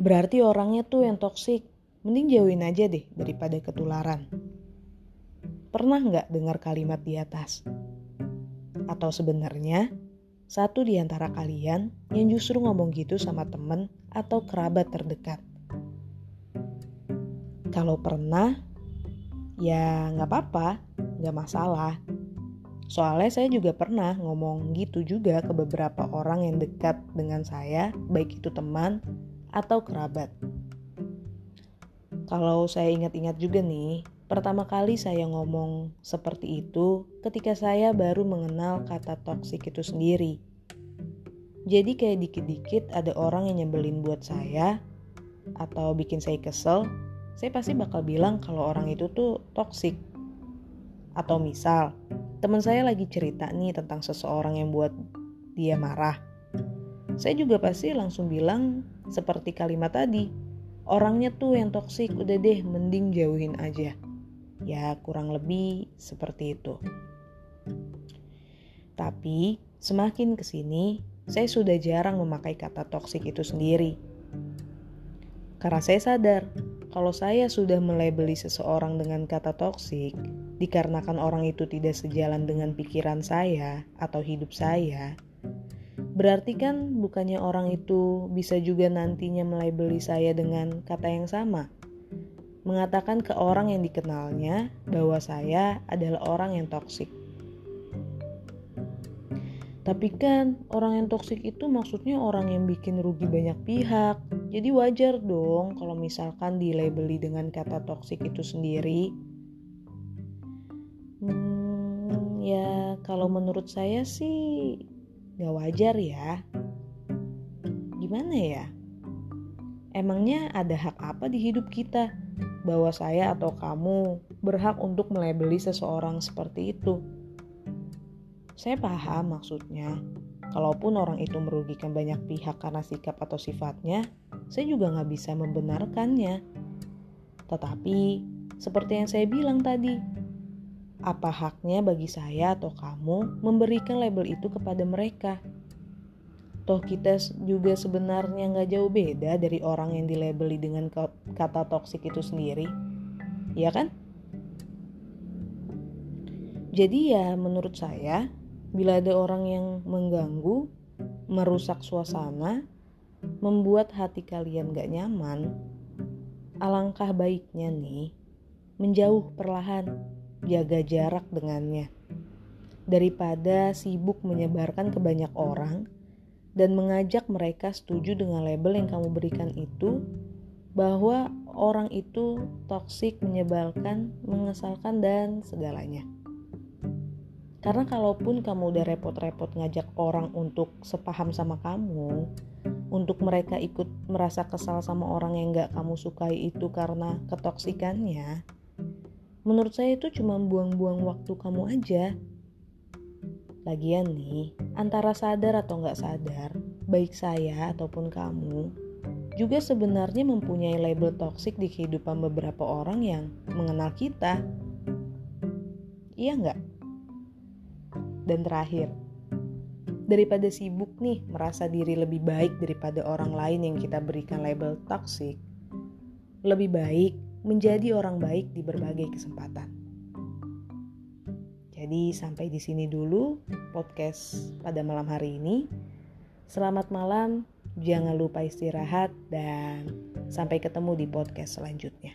Berarti orangnya tuh yang toksik. Mending jauhin aja deh daripada ketularan. Pernah nggak dengar kalimat di atas? Atau sebenarnya satu di antara kalian yang justru ngomong gitu sama temen atau kerabat terdekat? Kalau pernah, ya nggak apa-apa, nggak masalah. Soalnya saya juga pernah ngomong gitu juga ke beberapa orang yang dekat dengan saya, baik itu teman atau kerabat. Kalau saya ingat-ingat juga nih, pertama kali saya ngomong seperti itu ketika saya baru mengenal kata toksik itu sendiri. Jadi kayak dikit-dikit ada orang yang nyebelin buat saya atau bikin saya kesel, saya pasti bakal bilang kalau orang itu tuh toksik. Atau misal, teman saya lagi cerita nih tentang seseorang yang buat dia marah. Saya juga pasti langsung bilang seperti kalimat tadi, orangnya tuh yang toksik, udah deh mending jauhin aja. Ya kurang lebih seperti itu. Tapi semakin ke sini, saya sudah jarang memakai kata toksik itu sendiri. Karena saya sadar, kalau saya sudah melebeli seseorang dengan kata toksik, dikarenakan orang itu tidak sejalan dengan pikiran saya atau hidup saya, berarti kan bukannya orang itu bisa juga nantinya melebeli saya dengan kata yang sama. Mengatakan ke orang yang dikenalnya bahwa saya adalah orang yang toksik. Tapi kan orang yang toksik itu maksudnya orang yang bikin rugi banyak pihak. Jadi wajar dong kalau misalkan dilabeli dengan kata toksik itu sendiri. Hmm, ya kalau menurut saya sih gak wajar ya. Gimana ya? Emangnya ada hak apa di hidup kita? Bahwa saya atau kamu berhak untuk melebeli seseorang seperti itu. Saya paham maksudnya. Kalaupun orang itu merugikan banyak pihak karena sikap atau sifatnya, saya juga nggak bisa membenarkannya. Tetapi, seperti yang saya bilang tadi, apa haknya bagi saya atau kamu memberikan label itu kepada mereka? Toh kita juga sebenarnya nggak jauh beda dari orang yang dilabeli dengan kata toksik itu sendiri, ya kan? Jadi ya menurut saya, bila ada orang yang mengganggu, merusak suasana, membuat hati kalian gak nyaman, alangkah baiknya nih menjauh perlahan jaga jarak dengannya. Daripada sibuk menyebarkan ke banyak orang dan mengajak mereka setuju dengan label yang kamu berikan itu bahwa orang itu toksik, menyebalkan, mengesalkan dan segalanya. Karena kalaupun kamu udah repot-repot ngajak orang untuk sepaham sama kamu, untuk mereka ikut merasa kesal sama orang yang gak kamu sukai itu karena ketoksikannya, Menurut saya itu cuma buang-buang waktu kamu aja. Lagian nih, antara sadar atau nggak sadar, baik saya ataupun kamu, juga sebenarnya mempunyai label toksik di kehidupan beberapa orang yang mengenal kita. Iya nggak? Dan terakhir, daripada sibuk nih merasa diri lebih baik daripada orang lain yang kita berikan label toksik, lebih baik menjadi orang baik di berbagai kesempatan. Jadi sampai di sini dulu podcast pada malam hari ini. Selamat malam, jangan lupa istirahat dan sampai ketemu di podcast selanjutnya.